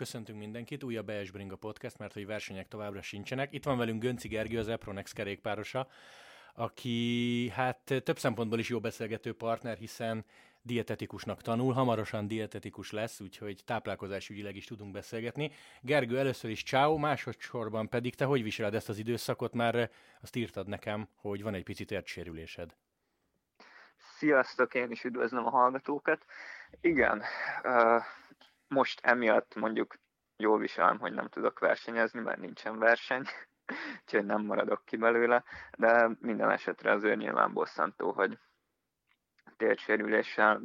köszöntünk mindenkit, újabb BS Bringa podcast, mert hogy versenyek továbbra sincsenek. Itt van velünk Gönci Gergő, az Epronex kerékpárosa, aki hát több szempontból is jó beszélgető partner, hiszen dietetikusnak tanul, hamarosan dietetikus lesz, úgyhogy táplálkozásügyileg is tudunk beszélgetni. Gergő, először is ciao, másodszorban pedig te hogy viseled ezt az időszakot? Már azt írtad nekem, hogy van egy picit értsérülésed. Sziasztok, én is üdvözlöm a hallgatókat. Igen, uh, most emiatt mondjuk jól viselem, hogy nem tudok versenyezni, mert nincsen verseny, úgyhogy nem maradok ki belőle, de minden esetre azért nyilván bosszantó, hogy térdsérüléssel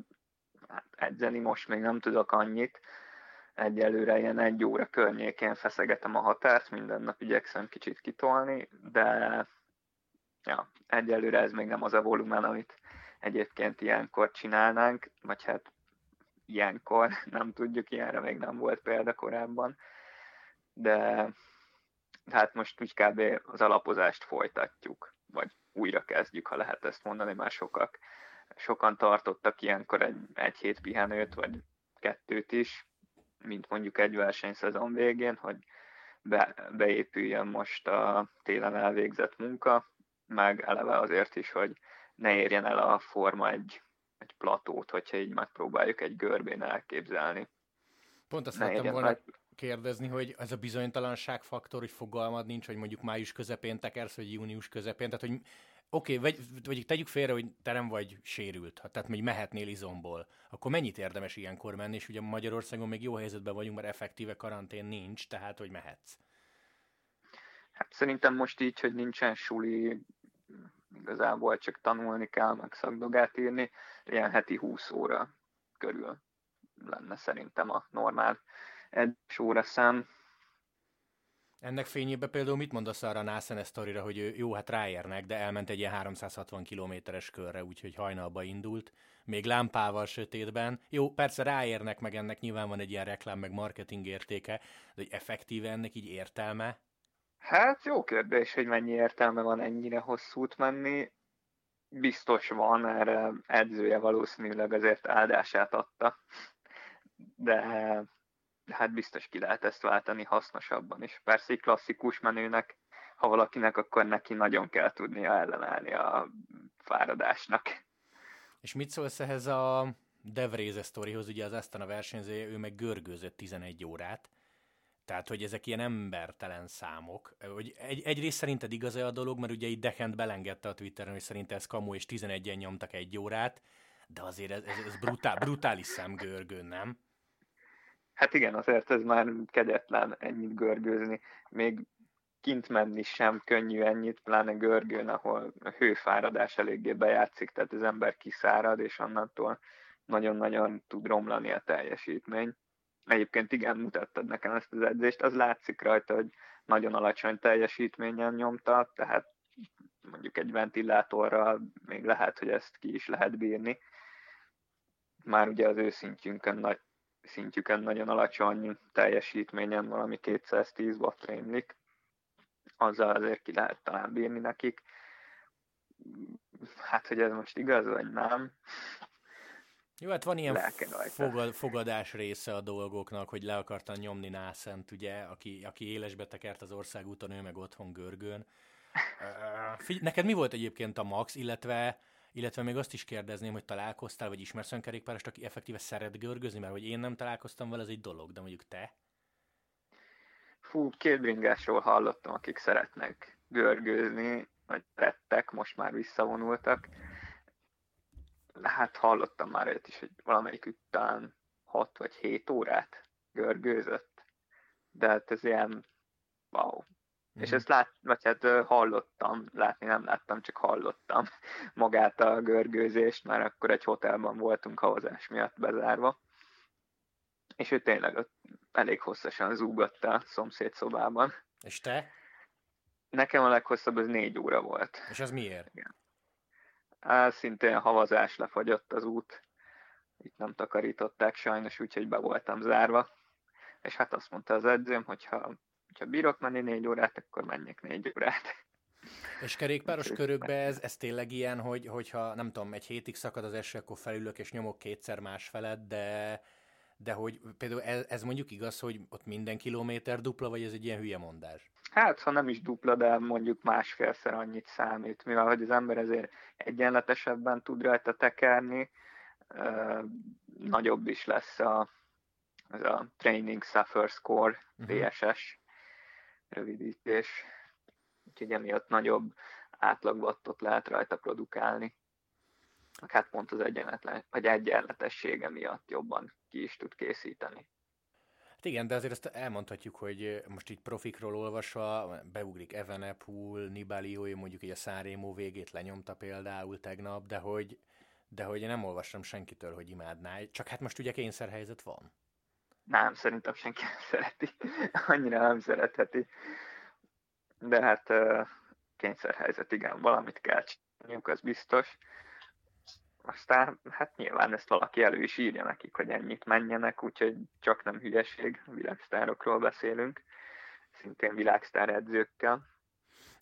hát edzeni most még nem tudok annyit, egyelőre ilyen egy óra környékén feszegetem a határt, minden nap igyekszem kicsit kitolni, de ja, egyelőre ez még nem az a volumen, amit egyébként ilyenkor csinálnánk, vagy hát ilyenkor, nem tudjuk, ilyenre még nem volt példa korábban, de hát most úgy kb. az alapozást folytatjuk, vagy újra kezdjük, ha lehet ezt mondani, már sokak, sokan tartottak ilyenkor egy, egy hét pihenőt, vagy kettőt is, mint mondjuk egy versenyszezon végén, hogy be, beépüljön most a télen elvégzett munka, meg eleve azért is, hogy ne érjen el a forma egy platót, hogyha így megpróbáljuk egy görbén elképzelni. Pont azt szerettem volna meg... kérdezni, hogy ez a bizonytalanság faktor, hogy fogalmad nincs, hogy mondjuk május közepén tekersz, vagy június közepén, tehát hogy oké, okay, vagy, vagy tegyük félre, hogy te nem vagy sérült, tehát még mehetnél izomból, akkor mennyit érdemes ilyenkor menni, és ugye Magyarországon még jó helyzetben vagyunk, mert effektíve karantén nincs, tehát hogy mehetsz. Hát szerintem most így, hogy nincsen suli, igazából csak tanulni kell, meg szakdogát írni, ilyen heti 20 óra körül lenne szerintem a normál egy óra szám. Ennek fényében például mit mondasz arra a Nászene sztorira, hogy jó, hát ráérnek, de elment egy ilyen 360 kilométeres körre, úgyhogy hajnalba indult, még lámpával sötétben. Jó, persze ráérnek, meg ennek nyilván van egy ilyen reklám, meg marketing értéke, de hogy effektíve ennek így értelme? Hát jó kérdés, hogy mennyi értelme van ennyire hosszút menni. Biztos van, erre edzője valószínűleg azért áldását adta, de hát biztos ki lehet ezt váltani hasznosabban is. Persze egy klasszikus menőnek, ha valakinek, akkor neki nagyon kell tudnia ellenállni a fáradásnak. És mit szólsz ehhez a Devréze sztorihoz, ugye az Astana versenyzője, ő meg görgőzött 11 órát, tehát, hogy ezek ilyen embertelen számok. Hogy egy, egyrészt szerinted igaz-e a dolog, mert ugye itt Dekent belengedte a Twitteren, hogy szerint ez kamu, és 11-en nyomtak egy órát, de azért ez, ez, ez brutál, brutális szám görgőn, nem? Hát igen, azért ez már kegyetlen ennyit görgőzni. Még kint menni sem könnyű ennyit, pláne görgőn, ahol a hőfáradás eléggé bejátszik, tehát az ember kiszárad, és annantól nagyon-nagyon tud romlani a teljesítmény egyébként igen, mutattad nekem ezt az edzést, az látszik rajta, hogy nagyon alacsony teljesítményen nyomta, tehát mondjuk egy ventilátorral még lehet, hogy ezt ki is lehet bírni. Már ugye az ő szintjünkön, nagy, szintjükön nagyon alacsony teljesítményen valami 210 watt rémlik, azzal azért ki lehet talán bírni nekik. Hát, hogy ez most igaz, vagy nem, jó, hát van ilyen fogad, fogadás része a dolgoknak, hogy le akartan nyomni Nászent, ugye, aki, aki élesbe tekert az országúton, ő meg otthon görgőn. Uh, figy- neked mi volt egyébként a max, illetve illetve még azt is kérdezném, hogy találkoztál, vagy ismersz olyan kerékpárost, aki effektíve szeret görgözni, mert hogy én nem találkoztam vele, ez egy dolog, de mondjuk te? Fú, két bringásról hallottam, akik szeretnek görgőzni, vagy rettek, most már visszavonultak hát hallottam már egyet is, hogy valamelyik után 6 vagy 7 órát görgőzött, de hát ez ilyen wow. Mm. És ezt lát, vagy hát hallottam, látni nem láttam, csak hallottam magát a görgőzést, mert akkor egy hotelban voltunk havazás miatt bezárva. És ő tényleg ott elég hosszasan zúgott a szomszéd szobában. És te? Nekem a leghosszabb az négy óra volt. És az miért? Igen. Á, szintén havazás lefagyott az út. Itt nem takarították sajnos, úgyhogy be voltam zárva. És hát azt mondta az edzőm, hogyha, hogyha bírok menni négy órát, akkor menjek négy órát. És kerékpáros körökbe ez, ez tényleg ilyen, hogy, hogyha nem tudom, egy hétig szakad az eső, akkor felülök és nyomok kétszer más felett, de, de hogy például ez, ez mondjuk igaz, hogy ott minden kilométer dupla, vagy ez egy ilyen hülye mondás? Hát, ha nem is dupla, de mondjuk másfélszer annyit számít, mivel hogy az ember ezért egyenletesebben tud rajta tekerni, nagyobb is lesz a, az a Training Suffer Score. TSS rövidítés, úgyhogy emiatt nagyobb átlagvattot lehet rajta produkálni. Hát pont az egyenletlen, vagy egyenletessége miatt jobban ki is tud készíteni. Igen, de azért ezt elmondhatjuk, hogy most így profikról olvasva beugrik Evenepoel, Nibali, mondjuk így a Szárémó végét lenyomta például tegnap, de hogy, de hogy én nem olvastam senkitől, hogy imádná, csak hát most ugye kényszerhelyzet van. Nem, szerintem senki nem szereti. Annyira nem szeretheti. De hát kényszerhelyzet, igen, valamit kell csinálniuk, az biztos. Aztán hát nyilván ezt valaki elő is írja nekik, hogy ennyit menjenek, úgyhogy csak nem hülyeség, világsztárokról beszélünk, szintén világsztár edzőkkel.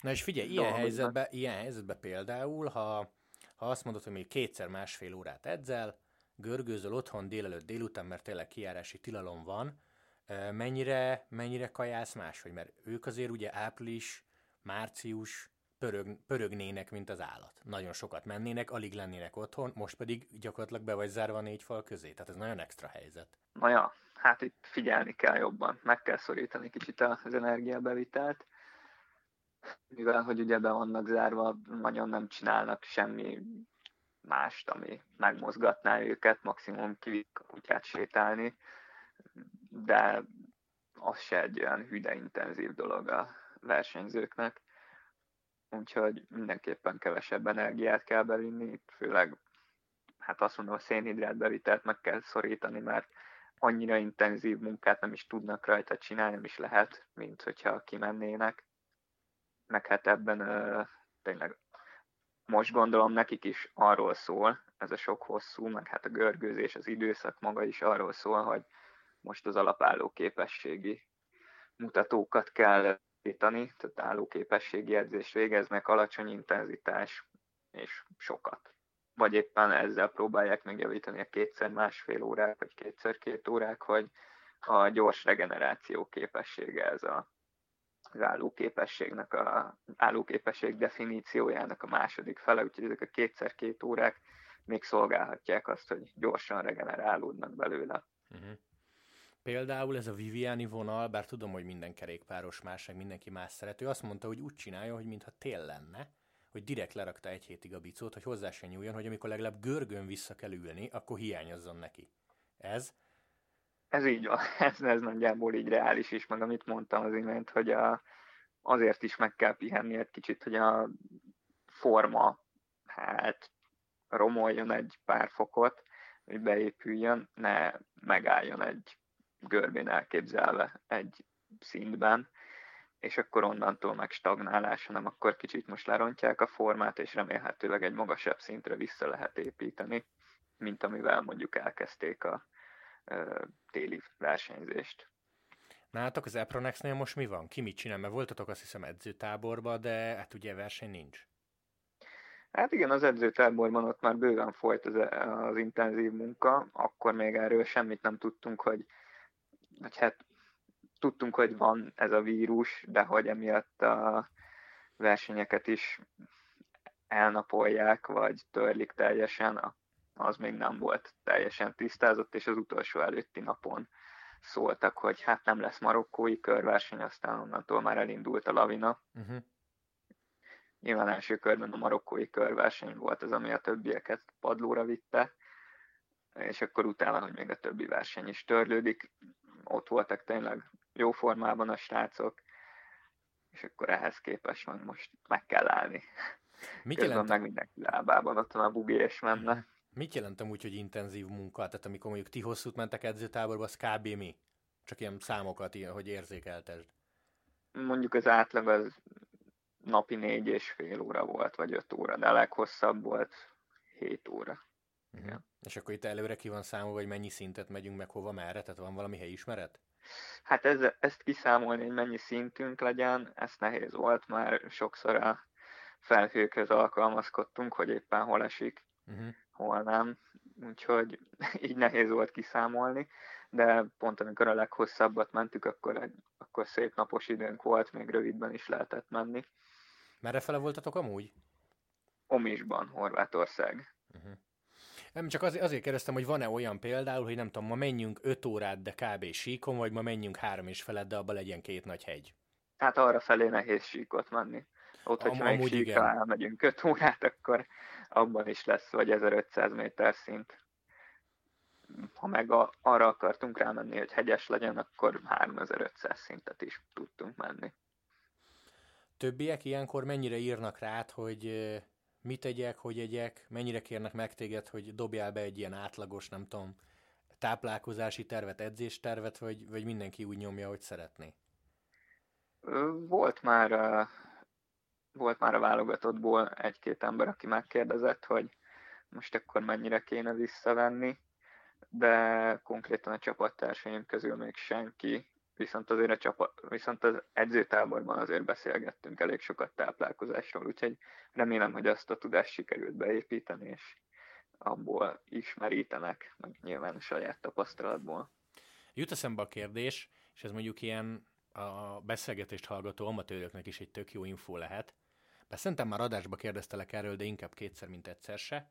Na és figyelj, ilyen helyzetben, ilyen helyzetben például, ha, ha azt mondod, hogy még kétszer másfél órát edzel, görgőzöl otthon délelőtt délután, mert tényleg kiárási tilalom van, mennyire, mennyire kajálsz máshogy? Mert ők azért ugye április, március, pörög, pörögnének, mint az állat. Nagyon sokat mennének, alig lennének otthon, most pedig gyakorlatilag be vagy zárva négy fal közé. Tehát ez nagyon extra helyzet. Na ja, hát itt figyelni kell jobban, meg kell szorítani kicsit az energiabevitelt, mivel hogy ugye be vannak zárva, nagyon nem csinálnak semmi mást, ami megmozgatná őket, maximum kiviszik a kutyát sétálni, de az se egy olyan hüde intenzív dolog a versenyzőknek úgyhogy mindenképpen kevesebb energiát kell bevinni, főleg hát azt mondom, a szénhidrát meg kell szorítani, mert annyira intenzív munkát nem is tudnak rajta csinálni, nem is lehet, mint hogyha kimennének. Meg hát ebben uh, tényleg most gondolom nekik is arról szól, ez a sok hosszú, meg hát a görgőzés, az időszak maga is arról szól, hogy most az alapálló képességi mutatókat kell javítani, tehát állóképességi edzést végeznek, alacsony intenzitás és sokat. Vagy éppen ezzel próbálják megjavítani a kétszer másfél órák, vagy kétszer két órák, hogy a gyors regeneráció képessége ez a, az állóképességnek, a állóképesség definíciójának a második fele, úgyhogy ezek a kétszer két órák még szolgálhatják azt, hogy gyorsan regenerálódnak belőle. Uh-huh. Például ez a Viviani vonal, bár tudom, hogy minden kerékpáros más, meg mindenki más szerető, azt mondta, hogy úgy csinálja, hogy mintha tél lenne, hogy direkt lerakta egy hétig a bicót, hogy hozzá se nyúljon, hogy amikor legalább görgön vissza kell ülni, akkor hiányozzon neki. Ez? Ez így van, ez, ez nagyjából így reális is, meg amit mondtam az imént, hogy a, azért is meg kell pihenni egy kicsit, hogy a forma hát romoljon egy pár fokot, hogy beépüljön, ne megálljon egy görbén elképzelve egy szintben, és akkor onnantól meg stagnálás, hanem akkor kicsit most lerontják a formát, és remélhetőleg egy magasabb szintre vissza lehet építeni, mint amivel mondjuk elkezdték a ö, téli versenyzést. Nálatok az Epronexnél most mi van? Ki mit csinál? Mert voltatok azt hiszem edzőtáborba, de hát ugye verseny nincs. Hát igen, az edzőtáborban ott már bőven folyt az, az intenzív munka, akkor még erről semmit nem tudtunk, hogy hogy hát tudtunk, hogy van ez a vírus, de hogy emiatt a versenyeket is elnapolják, vagy törlik teljesen, az még nem volt teljesen tisztázott, és az utolsó előtti napon szóltak, hogy hát nem lesz marokkói körverseny, aztán onnantól már elindult a lavina. Uh-huh. Nyilván első körben a marokkói körverseny volt az, ami a többieket padlóra vitte, és akkor utána, hogy még a többi verseny is törlődik ott voltak tényleg jó formában a srácok, és akkor ehhez képest van most meg kell állni. Mit Közben jelent? meg mindenki lábában ott van a bugi és menne. Mit jelent úgy, hogy intenzív munka? Tehát amikor mondjuk ti hosszút mentek edzőtáborba, az kb. mi? Csak ilyen számokat, ilyen, hogy érzékeltesd. Mondjuk az átlag az napi négy és fél óra volt, vagy öt óra, de a leghosszabb volt hét óra. Uh-huh. És akkor itt előre ki van számolva, hogy mennyi szintet megyünk meg hova, merre? Tehát van valami helyismeret? Hát ez, ezt kiszámolni, hogy mennyi szintünk legyen, ez nehéz volt, már sokszor a felhőkhöz alkalmazkodtunk, hogy éppen hol esik, uh-huh. hol nem, úgyhogy így nehéz volt kiszámolni, de pont amikor a leghosszabbat mentük, akkor, egy, akkor szép napos időnk volt, még rövidben is lehetett menni. Merre fele voltatok amúgy? Omisban, Horvátország. Uh-huh. Nem, csak azért, azért kérdeztem, hogy van-e olyan például, hogy nem tudom, ma menjünk 5 órát, de kb. síkon, vagy ma menjünk három és felett, de abban legyen két nagy hegy. Hát arra felé nehéz síkot menni. Ott, Am- hogyha még síkra elmegyünk 5 órát, akkor abban is lesz vagy 1500 méter szint. Ha meg a, arra akartunk rámenni, hogy hegyes legyen, akkor 3500 szintet is tudtunk menni. Többiek ilyenkor mennyire írnak rá, hogy mit tegyek, hogy egyek, mennyire kérnek meg téged, hogy dobjál be egy ilyen átlagos, nem tudom, táplálkozási tervet, edzéstervet, vagy, vagy mindenki úgy nyomja, hogy szeretné? Volt már, volt már a válogatottból egy-két ember, aki megkérdezett, hogy most akkor mennyire kéne visszavenni, de konkrétan a csapattársaim közül még senki viszont azért a csapat, viszont az edzőtáborban azért beszélgettünk elég sokat táplálkozásról, úgyhogy remélem, hogy azt a tudást sikerült beépíteni, és abból ismerítenek, meg nyilván a saját tapasztalatból. Jut eszembe a kérdés, és ez mondjuk ilyen a beszélgetést hallgató amatőröknek is egy tök jó info lehet. Bár szerintem már adásba kérdeztelek erről, de inkább kétszer, mint egyszer se.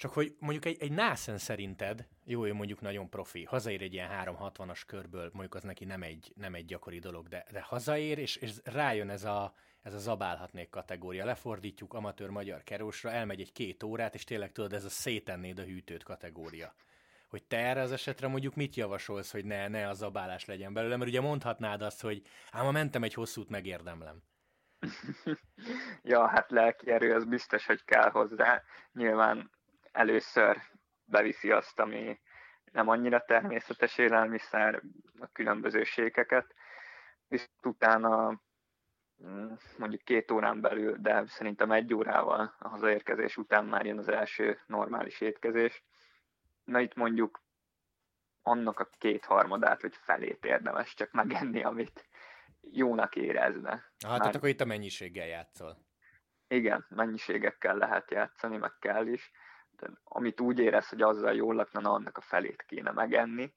Csak hogy mondjuk egy, egy Nászen szerinted, jó, ő mondjuk nagyon profi, hazaér egy ilyen 360-as körből, mondjuk az neki nem egy, nem egy gyakori dolog, de, de hazaér, és, és rájön ez a, ez a zabálhatnék kategória. Lefordítjuk amatőr magyar kerósra, elmegy egy két órát, és tényleg tudod, ez a szétennéd a hűtőt kategória. Hogy te erre az esetre mondjuk mit javasolsz, hogy ne, ne a zabálás legyen belőle, mert ugye mondhatnád azt, hogy ám ha mentem egy hosszút, megérdemlem. ja, hát lelki erő, az biztos, hogy kell hozzá. Nyilván először beviszi azt, ami nem annyira természetes élelmiszer, a különböző sékeket, viszont utána mm, mondjuk két órán belül, de szerintem egy órával a hazaérkezés után már jön az első normális étkezés. Na itt mondjuk annak a kétharmadát, vagy felét érdemes csak megenni, amit jónak érezne. Hát, tehát akkor itt a mennyiséggel játszol. Igen, mennyiségekkel lehet játszani, meg kell is amit úgy érez, hogy azzal jól lakna, annak a felét kéne megenni,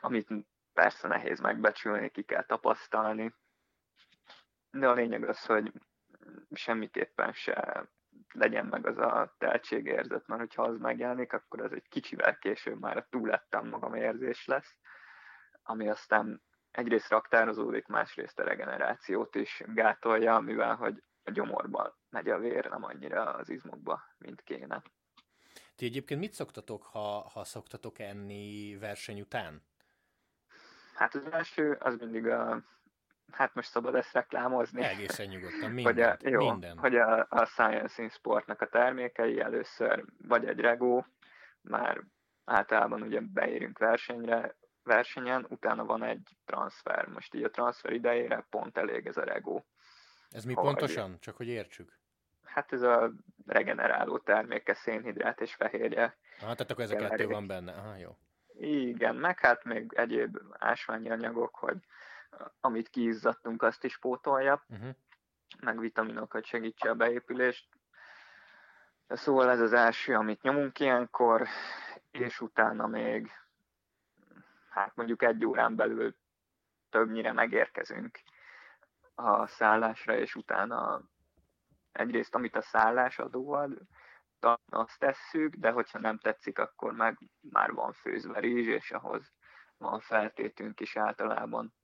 amit persze nehéz megbecsülni, ki kell tapasztalni, de a lényeg az, hogy semmiképpen se legyen meg az a teltségérzet, mert hogyha az megjelenik, akkor az egy kicsivel később már a túlettem magam érzés lesz, ami aztán egyrészt raktározódik, másrészt a regenerációt is gátolja, mivel hogy a gyomorban megy a vér, nem annyira az izmokba, mint kéne. Ti egyébként mit szoktatok, ha, ha szoktatok enni verseny után? Hát az első, az mindig a, hát most szabad ezt reklámozni. Egészen nyugodtan, minden. hogy a, jó, minden. Hogy a, a Science in Sportnak a termékei először vagy egy regó, már általában ugye beérünk versenyre, versenyen, utána van egy transfer. Most így a transfer idejére pont elég ez a regó. Ez mi pontosan? Csak hogy értsük. Hát ez a regeneráló terméke, szénhidrát és fehérje. Aha, tehát akkor ez a kettő van benne. Aha, jó. Igen, meg hát még egyéb ásványi anyagok, hogy amit kiizzadtunk, azt is pótolja, uh-huh. meg vitaminokat segítse a beépülést. Szóval ez az első, amit nyomunk ilyenkor, és utána még, hát mondjuk egy órán belül többnyire megérkezünk a szállásra, és utána egyrészt amit a szállás adóad, azt tesszük, de hogyha nem tetszik, akkor meg már van főzve rizs, és ahhoz van feltétünk is általában.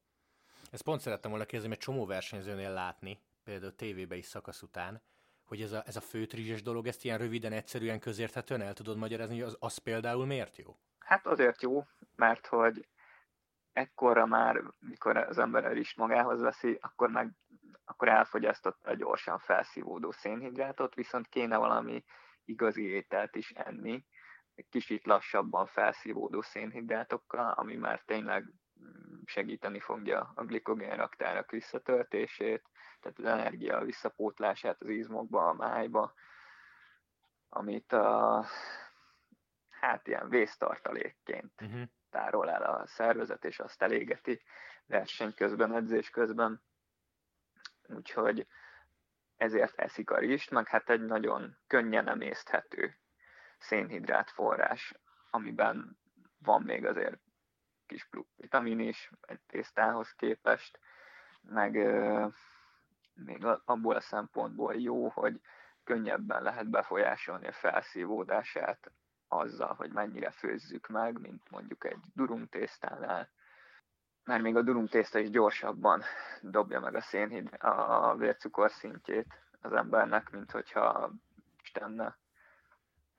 Ezt pont szerettem volna kérdezni, mert csomó versenyzőnél látni, például tévébe is szakasz után, hogy ez a, ez a főtrizses dolog, ezt ilyen röviden, egyszerűen, közérthetően el tudod magyarázni, hogy az, az például miért jó? Hát azért jó, mert hogy ekkorra már, mikor az ember el is magához veszi, akkor meg akkor elfogyasztotta gyorsan felszívódó szénhidrátot, viszont kéne valami igazi ételt is enni, egy kicsit lassabban felszívódó szénhidrátokkal, ami már tényleg mm, segíteni fogja a glikogén raktárak visszatöltését, tehát az energia visszapótlását az izmokba, a májba, amit a, hát ilyen vésztartalékként uh-huh tárol el a szervezet, és azt elégeti verseny közben, edzés közben. Úgyhogy ezért eszik a rizst, meg hát egy nagyon könnyen emészthető szénhidrát forrás, amiben van még azért kis vitamin is egy tésztához képest, meg még abból a szempontból jó, hogy könnyebben lehet befolyásolni a felszívódását azzal, hogy mennyire főzzük meg, mint mondjuk egy durum tésztánál. Mert még a durum tészta is gyorsabban dobja meg a szénhid, a vércukor szintjét az embernek, mint hogyha istenne.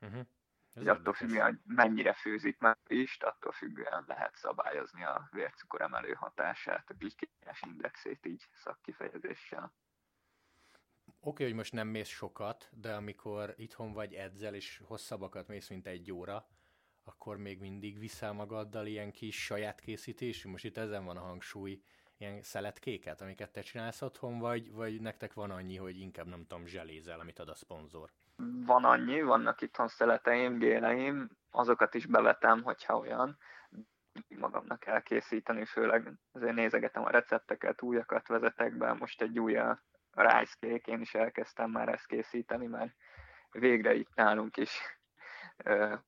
Uh-huh. Ez attól függően, hogy mennyire főzik meg is, attól függően lehet szabályozni a vércukor emelő hatását, a glikémiás indexét így szakkifejezéssel. Oké, hogy most nem mész sokat, de amikor itthon vagy edzel, és hosszabbakat mész, mint egy óra, akkor még mindig viszel magaddal ilyen kis saját készítésű, most itt ezen van a hangsúly, ilyen szeletkéket, amiket te csinálsz otthon, vagy, vagy nektek van annyi, hogy inkább nem tudom, zselézel, amit ad a szponzor? Van annyi, vannak itthon szeleteim, géleim, azokat is bevetem, hogyha olyan, magamnak elkészíteni, főleg azért nézegetem a recepteket, újakat vezetek be, most egy új rice cake, én is elkezdtem már ezt készíteni, mert végre itt nálunk is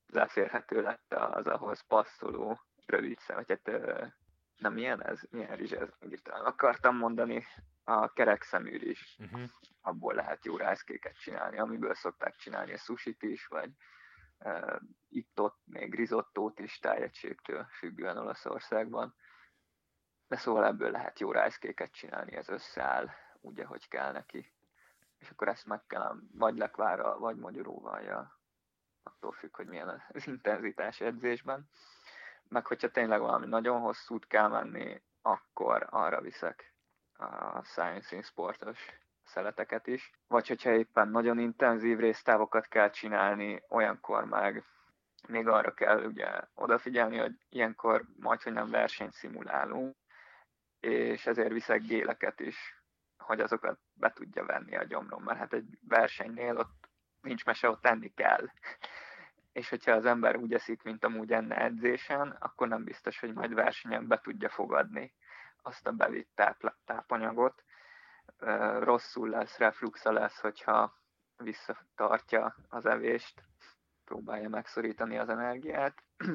leférhető lett az ahhoz passzoló rövid vagy hát nem ilyen ez, milyen rizs ez, akartam mondani, a kerekszemű is, uh-huh. abból lehet jó rászkéket csinálni, amiből szokták csinálni a sushit is, vagy uh, itt-ott még risottót is tájegységtől függően Olaszországban. De szóval ebből lehet jó rászkéket csinálni, ez összeáll úgy, ahogy kell neki. És akkor ezt meg kell vagy lekvára, vagy magyaróval, ja. attól függ, hogy milyen az intenzitás edzésben. Meg hogyha tényleg valami nagyon hosszút kell menni, akkor arra viszek a Science in sportos szeleteket is. Vagy hogyha éppen nagyon intenzív résztávokat kell csinálni, olyankor meg még arra kell ugye odafigyelni, hogy ilyenkor majd, hogy nem versenyt szimulálunk, és ezért viszek géleket is, hogy azokat be tudja venni a gyomrom, mert hát egy versenynél ott nincs mese, ott tenni kell. És hogyha az ember úgy eszik, mint amúgy enne edzésen, akkor nem biztos, hogy majd versenyen be tudja fogadni azt a bevitt táp, tápanyagot. Rosszul lesz, refluxa lesz, hogyha visszatartja az evést, próbálja megszorítani az energiát.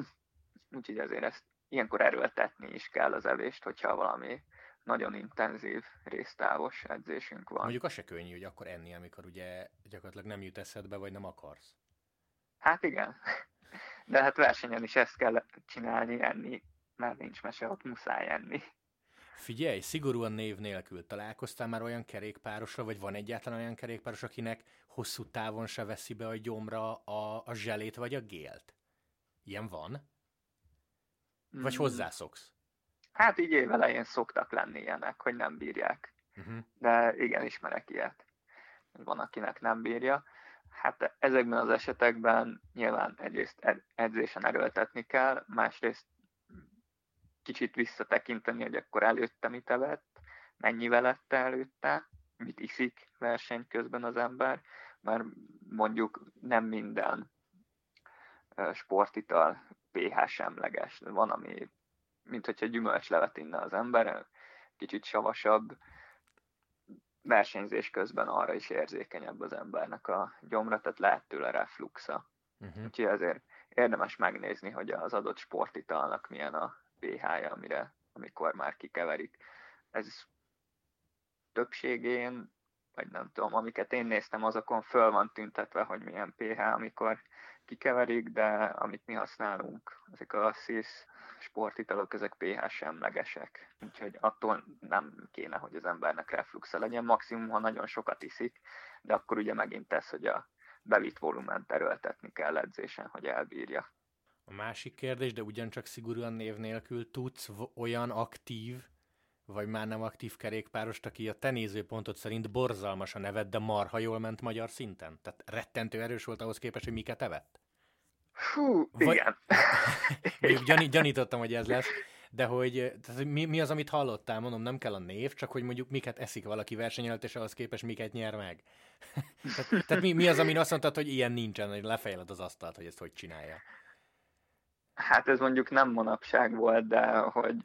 Úgyhogy azért ezt ilyenkor erőltetni is kell az evést, hogyha valami nagyon intenzív, résztávos edzésünk van. Mondjuk az se könnyű, hogy akkor enni, amikor ugye gyakorlatilag nem jut eszedbe, vagy nem akarsz. Hát igen. De hát versenyen is ezt kell csinálni, enni, mert nincs mese, ott muszáj enni. Figyelj, szigorúan név nélkül találkoztál már olyan kerékpárosra, vagy van egyáltalán olyan kerékpáros, akinek hosszú távon se veszi be a gyomra a, a zselét vagy a gélt? Ilyen van? Vagy hmm. hozzászoksz? Hát így évelején szoktak lenni ilyenek, hogy nem bírják. Uh-huh. De igen, ismerek ilyet. Van, akinek nem bírja. Hát ezekben az esetekben nyilván egyrészt edzésen erőltetni kell, másrészt kicsit visszatekinteni, hogy akkor előtte mit evett, mennyivel lett előtte, mit iszik verseny közben az ember, mert mondjuk nem minden sportital pH semleges. Van, ami mint hogyha gyümölcslevet inne az ember, kicsit savasabb, versenyzés közben arra is érzékenyebb az embernek a gyomra, tehát lehet tőle refluxa. Uh-huh. Úgyhogy ezért érdemes megnézni, hogy az adott sportitalnak milyen a pH-ja, amire, amikor már kikeverik. Ez többségén, vagy nem tudom, amiket én néztem, azokon föl van tüntetve, hogy milyen pH, amikor kikeverik, de amit mi használunk, ezek a SZISZ sportitalok, ezek pH semlegesek. Úgyhogy attól nem kéne, hogy az embernek refluxa legyen, maximum, ha nagyon sokat iszik, de akkor ugye megint ez, hogy a bevitt volument erőltetni kell edzésen, hogy elbírja. A másik kérdés, de ugyancsak szigorúan név nélkül tudsz olyan aktív, vagy már nem aktív kerékpárost, aki a te nézőpontod szerint borzalmas a neved, de marha jól ment magyar szinten? Tehát rettentő erős volt ahhoz képest, hogy miket evett? Hú, vagy, igen. Még gyan, gyanítottam, hogy ez lesz, de hogy tehát mi, mi az, amit hallottál? Mondom, nem kell a név, csak hogy mondjuk miket eszik valaki versenyelt, és ahhoz képest miket nyer meg. tehát, tehát mi, mi az, amin azt mondtad, hogy ilyen nincsen, hogy lefejled az asztalt, hogy ezt hogy csinálja? Hát ez mondjuk nem manapság volt, de hogy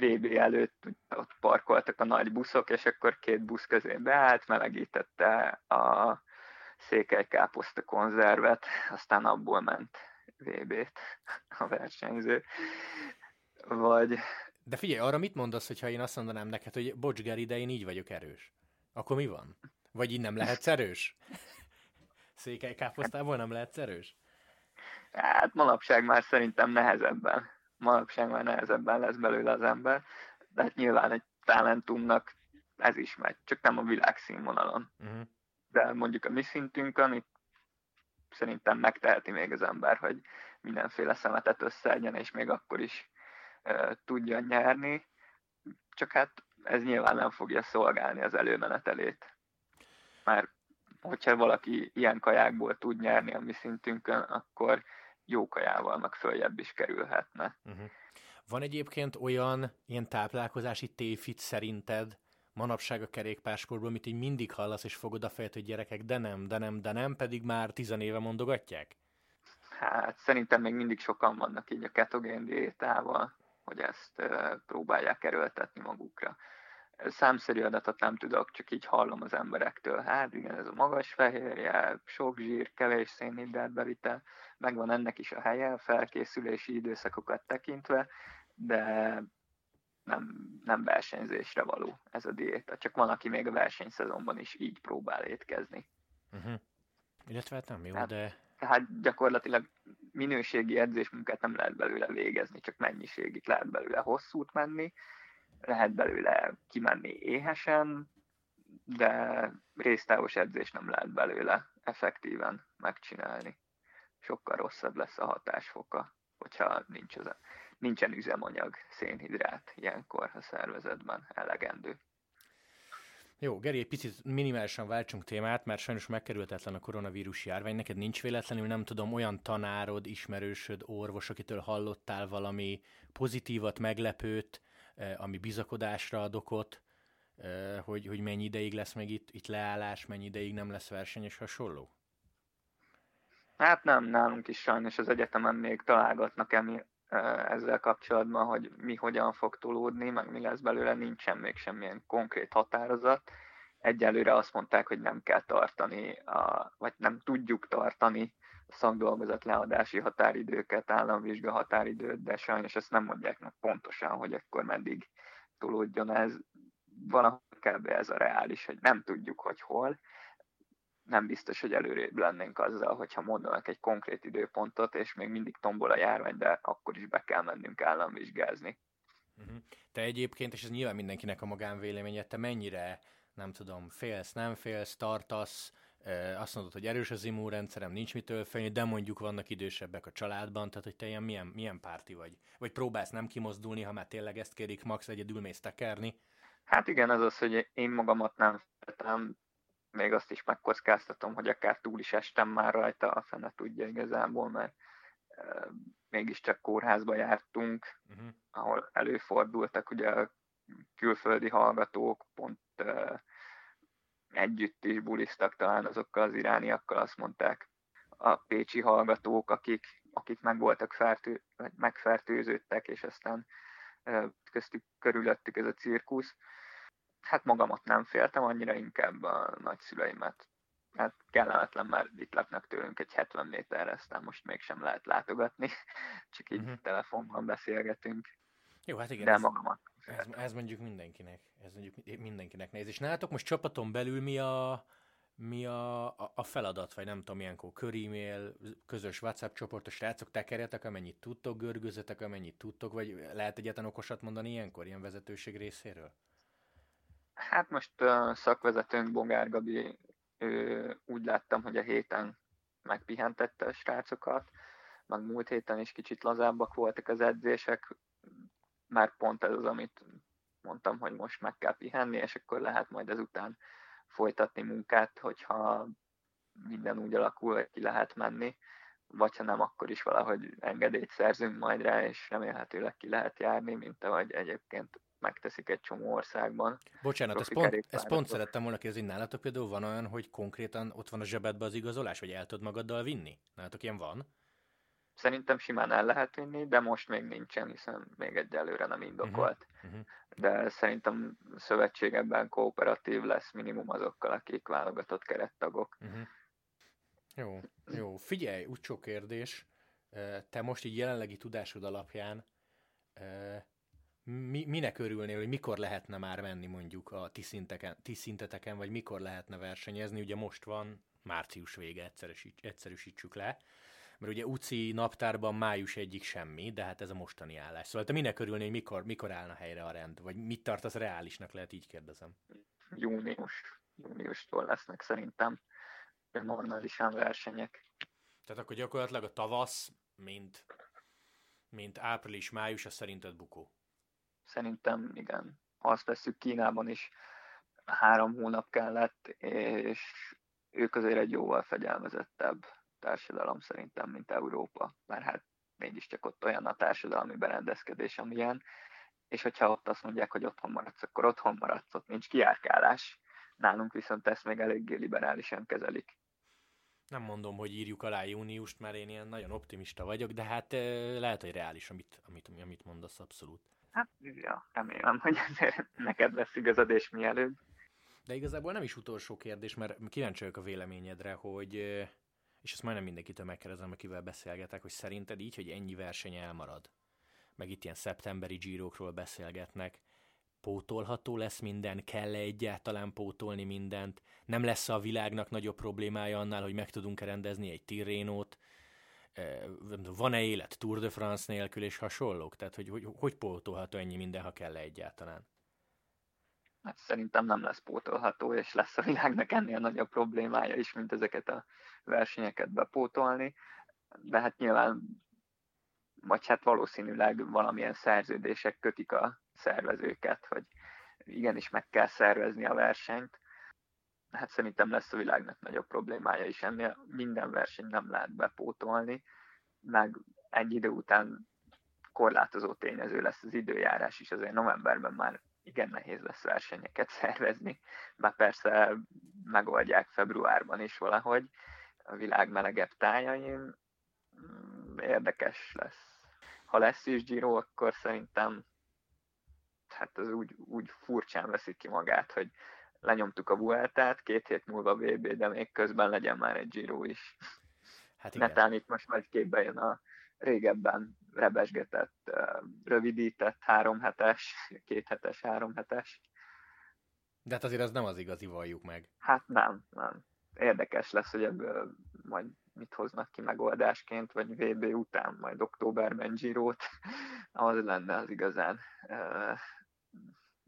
VB előtt ott parkoltak a nagy buszok, és akkor két busz közé beállt, melegítette a székely káposzta konzervet, aztán abból ment VB-t a versenyző. Vagy... De figyelj, arra mit mondasz, hogyha én azt mondanám neked, hogy bocs Geri, de én így vagyok erős? Akkor mi van? Vagy így nem lehetsz erős? Székely káposztából nem lehetsz erős? Hát manapság már szerintem nehezebben. Manapság már nehezebben lesz belőle az ember. De hát nyilván egy talentumnak ez is megy, csak nem a világszínvonalon. Uh-huh. De mondjuk a mi szintünkön itt szerintem megteheti még az ember, hogy mindenféle szemetet összeegyen, és még akkor is uh, tudja nyerni. Csak hát ez nyilván nem fogja szolgálni az előmenetelét. Már hogyha valaki ilyen kajákból tud nyerni a mi szintünkön, akkor jó kajával meg följebb is kerülhetne. Uh-huh. Van egyébként olyan ilyen táplálkozási tévhit szerinted manapság a kerékpársportban, amit így mindig hallasz, és fogod a fejed, hogy gyerekek, de nem, de nem, de nem, pedig már tizenéve mondogatják? Hát szerintem még mindig sokan vannak így a ketogén diétával, hogy ezt próbálják erőltetni magukra. Számszerű adatot nem tudok, csak így hallom az emberektől. Hát igen, ez a magas fehérje, sok zsír, kevés szénhidrát bevitel, megvan ennek is a helye, felkészülési időszakokat tekintve, de nem, nem versenyzésre való ez a diéta. Csak van, aki még a versenyszezonban is így próbál étkezni. Uh-huh. Illetve hát nem jó, hát, de... Tehát gyakorlatilag minőségi edzésmunkát nem lehet belőle végezni, csak mennyiségig lehet belőle hosszút menni, lehet belőle kimenni éhesen, de résztávos edzés nem lehet belőle effektíven megcsinálni. Sokkal rosszabb lesz a hatásfoka, hogyha nincs az, nincsen üzemanyag, szénhidrát ilyenkor a szervezetben elegendő. Jó, Geri, egy picit minimálisan váltsunk témát, mert sajnos megkerülhetetlen a koronavírus járvány. Neked nincs véletlenül, nem tudom, olyan tanárod, ismerősöd, orvos, akitől hallottál valami pozitívat, meglepőt, eh, ami bizakodásra ad okot, eh, hogy, hogy mennyi ideig lesz meg itt, itt leállás, mennyi ideig nem lesz verseny és hasonló? Hát nem, nálunk is sajnos az egyetemen még találgatnak emi, ezzel kapcsolatban, hogy mi hogyan fog tolódni, meg mi lesz belőle, nincsen még semmilyen konkrét határozat. Egyelőre azt mondták, hogy nem kell tartani, a, vagy nem tudjuk tartani a szakdolgozat leadási határidőket, államvizsga határidőt, de sajnos ezt nem mondják meg pontosan, hogy akkor meddig tolódjon ez. Valahol kb. ez a reális, hogy nem tudjuk, hogy hol, nem biztos, hogy előrébb lennénk azzal, hogyha mondanak egy konkrét időpontot, és még mindig tombol a járvány, de akkor is be kell mennünk államvizsgázni. Uh-huh. Te egyébként, és ez nyilván mindenkinek a magánvéleménye, te mennyire, nem tudom, félsz, nem félsz, tartasz, azt mondod, hogy erős az immunrendszerem, nincs mitől félni, de mondjuk vannak idősebbek a családban, tehát hogy te ilyen milyen, milyen párti vagy? Vagy próbálsz nem kimozdulni, ha már tényleg ezt kérik, max egyedül mész tekerni? Hát igen, az az, hogy én magamat nem féltem, még azt is megkockáztatom, hogy akár túl is estem már rajta, a fene tudja igazából, mert e, mégiscsak kórházba jártunk, uh-huh. ahol előfordultak ugye a külföldi hallgatók, pont e, együtt is bulisztak talán azokkal az irániakkal, azt mondták a pécsi hallgatók, akik, akik meg voltak fertő, megfertőződtek, és aztán köztük körülöttük ez a cirkusz, hát magamat nem féltem, annyira inkább a nagyszüleimet. Hát kellemetlen, már itt laknak tőlünk egy 70 méterre, aztán most mégsem lehet látogatni, csak így uh-huh. telefonban beszélgetünk. Jó, hát igen. De ez, magamat ez, ez, mondjuk mindenkinek, ez mondjuk mindenkinek néz. És nálatok most csapaton belül mi a, mi a, a, a feladat, vagy nem tudom, ilyenkor körímél, közös WhatsApp csoport, a srácok tekerjetek, amennyit tudtok, görgőzetek, amennyit tudtok, vagy lehet egyetlen okosat mondani ilyenkor, ilyen vezetőség részéről? Hát most a szakvezetőnk Bongár Gabi, ő, úgy láttam, hogy a héten megpihentette a srácokat, meg múlt héten is kicsit lazábbak voltak az edzések, már pont ez az, amit mondtam, hogy most meg kell pihenni, és akkor lehet majd ezután folytatni munkát, hogyha minden úgy alakul, hogy ki lehet menni, vagy ha nem, akkor is valahogy engedélyt szerzünk majd rá, és remélhetőleg ki lehet járni, mint ahogy egyébként megteszik egy csomó országban. Bocsánat, ezt pont, ezt pont szerettem volna kérdezni, nálatok például van olyan, hogy konkrétan ott van a zsebedbe az igazolás, vagy el tudod magaddal vinni? Nálatok ilyen van? Szerintem simán el lehet vinni, de most még nincsen, hiszen még egyelőre nem indokolt. Uh-huh. Uh-huh. De szerintem szövetségebben kooperatív lesz minimum azokkal, akik válogatott kerettagok. Uh-huh. Jó, jó. Figyelj, úgy sok kérdés te most így jelenlegi tudásod alapján mi, minek örülnél, hogy mikor lehetne már menni mondjuk a ti, szinteken, ti szinteteken, vagy mikor lehetne versenyezni? Ugye most van március vége, egyszerűsít, egyszerűsítsük le, mert ugye UCI naptárban május egyik semmi, de hát ez a mostani állás. Szóval te minek örülnél, hogy mikor, mikor állna helyre a rend? Vagy mit tartasz reálisnak, lehet így kérdezem? Június. Júniustól lesznek szerintem normálisan versenyek. Tehát akkor gyakorlatilag a tavasz, mint, mint április-május, az szerinted bukó? Szerintem igen. Ha azt veszük Kínában is, három hónap kellett, és ők azért egy jóval fegyelmezettebb társadalom szerintem, mint Európa. Mert hát mégiscsak ott olyan a társadalmi berendezkedés, amilyen, és hogyha ott azt mondják, hogy otthon maradsz, akkor otthon maradsz, ott nincs kiárkálás. Nálunk viszont ezt még eléggé liberálisan kezelik. Nem mondom, hogy írjuk alá júniust, mert én ilyen nagyon optimista vagyok, de hát lehet, hogy reális, amit, amit, amit mondasz abszolút. Hát, ja, remélem, hogy neked lesz igazad, és mielőbb. De igazából nem is utolsó kérdés, mert kíváncsi vagyok a véleményedre, hogy, és ezt majdnem mindenkitől megkérdezem, akivel beszélgetek, hogy szerinted így, hogy ennyi verseny elmarad, meg itt ilyen szeptemberi gyírókról beszélgetnek, pótolható lesz minden, kell-e egyáltalán pótolni mindent, nem lesz a világnak nagyobb problémája annál, hogy meg tudunk rendezni egy Tirénót, van-e élet Tour de France nélkül és hasonlók? Tehát, hogy hogy, hogy pótolható ennyi minden, ha kell -e egyáltalán? Hát szerintem nem lesz pótolható, és lesz a világnak ennél nagyobb problémája is, mint ezeket a versenyeket bepótolni. De hát nyilván, vagy hát valószínűleg valamilyen szerződések kötik a szervezőket, hogy igenis meg kell szervezni a versenyt. Hát szerintem lesz a világnak nagyobb problémája is ennél. Minden verseny nem lehet bepótolni, meg egy idő után korlátozó tényező lesz az időjárás is, azért novemberben már igen nehéz lesz versenyeket szervezni, mert persze megoldják februárban is valahogy a világ melegebb tájain. Mm, érdekes lesz. Ha lesz is Giro, akkor szerintem hát az úgy, úgy furcsán veszik ki magát, hogy lenyomtuk a Vueltát, két hét múlva VB, de még közben legyen már egy Giro is. Hát igen. Netán itt most majd képbe jön a régebben rebesgetett, rövidített három hetes, két hetes, három hetes. De hát azért az nem az igazi, valljuk meg. Hát nem, nem. Érdekes lesz, hogy ebből majd mit hoznak ki megoldásként, vagy VB után, majd októberben Girót, az lenne az igazán uh,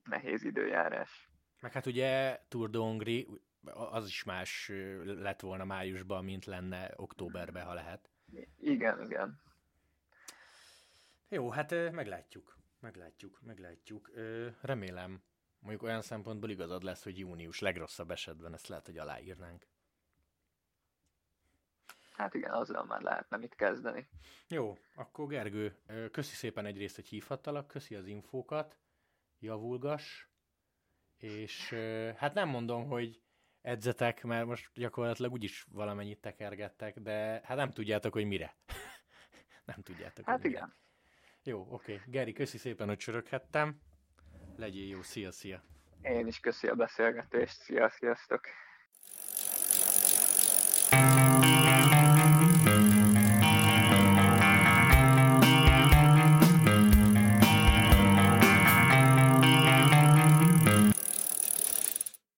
nehéz időjárás. Meg hát ugye Tour de Hongrie, az is más lett volna májusban, mint lenne októberben, ha lehet. Igen, igen. Jó, hát meglátjuk. Meglátjuk, meglátjuk. Remélem, mondjuk olyan szempontból igazad lesz, hogy június legrosszabb esetben ezt lehet, hogy aláírnánk. Hát igen, azzal már lehetne mit kezdeni. Jó, akkor Gergő, köszi szépen egyrészt, hogy hívhattalak, köszi az infókat, javulgas, és hát nem mondom, hogy edzetek, mert most gyakorlatilag úgyis valamennyit tekergettek, de hát nem tudjátok, hogy mire. nem tudjátok. Hát igen. Mire. Jó, oké. Okay. Geri, köszi szépen, hogy csöröghettem. Legyél jó, szia, szia. Én is köszi a beszélgetést, szia, sziasztok.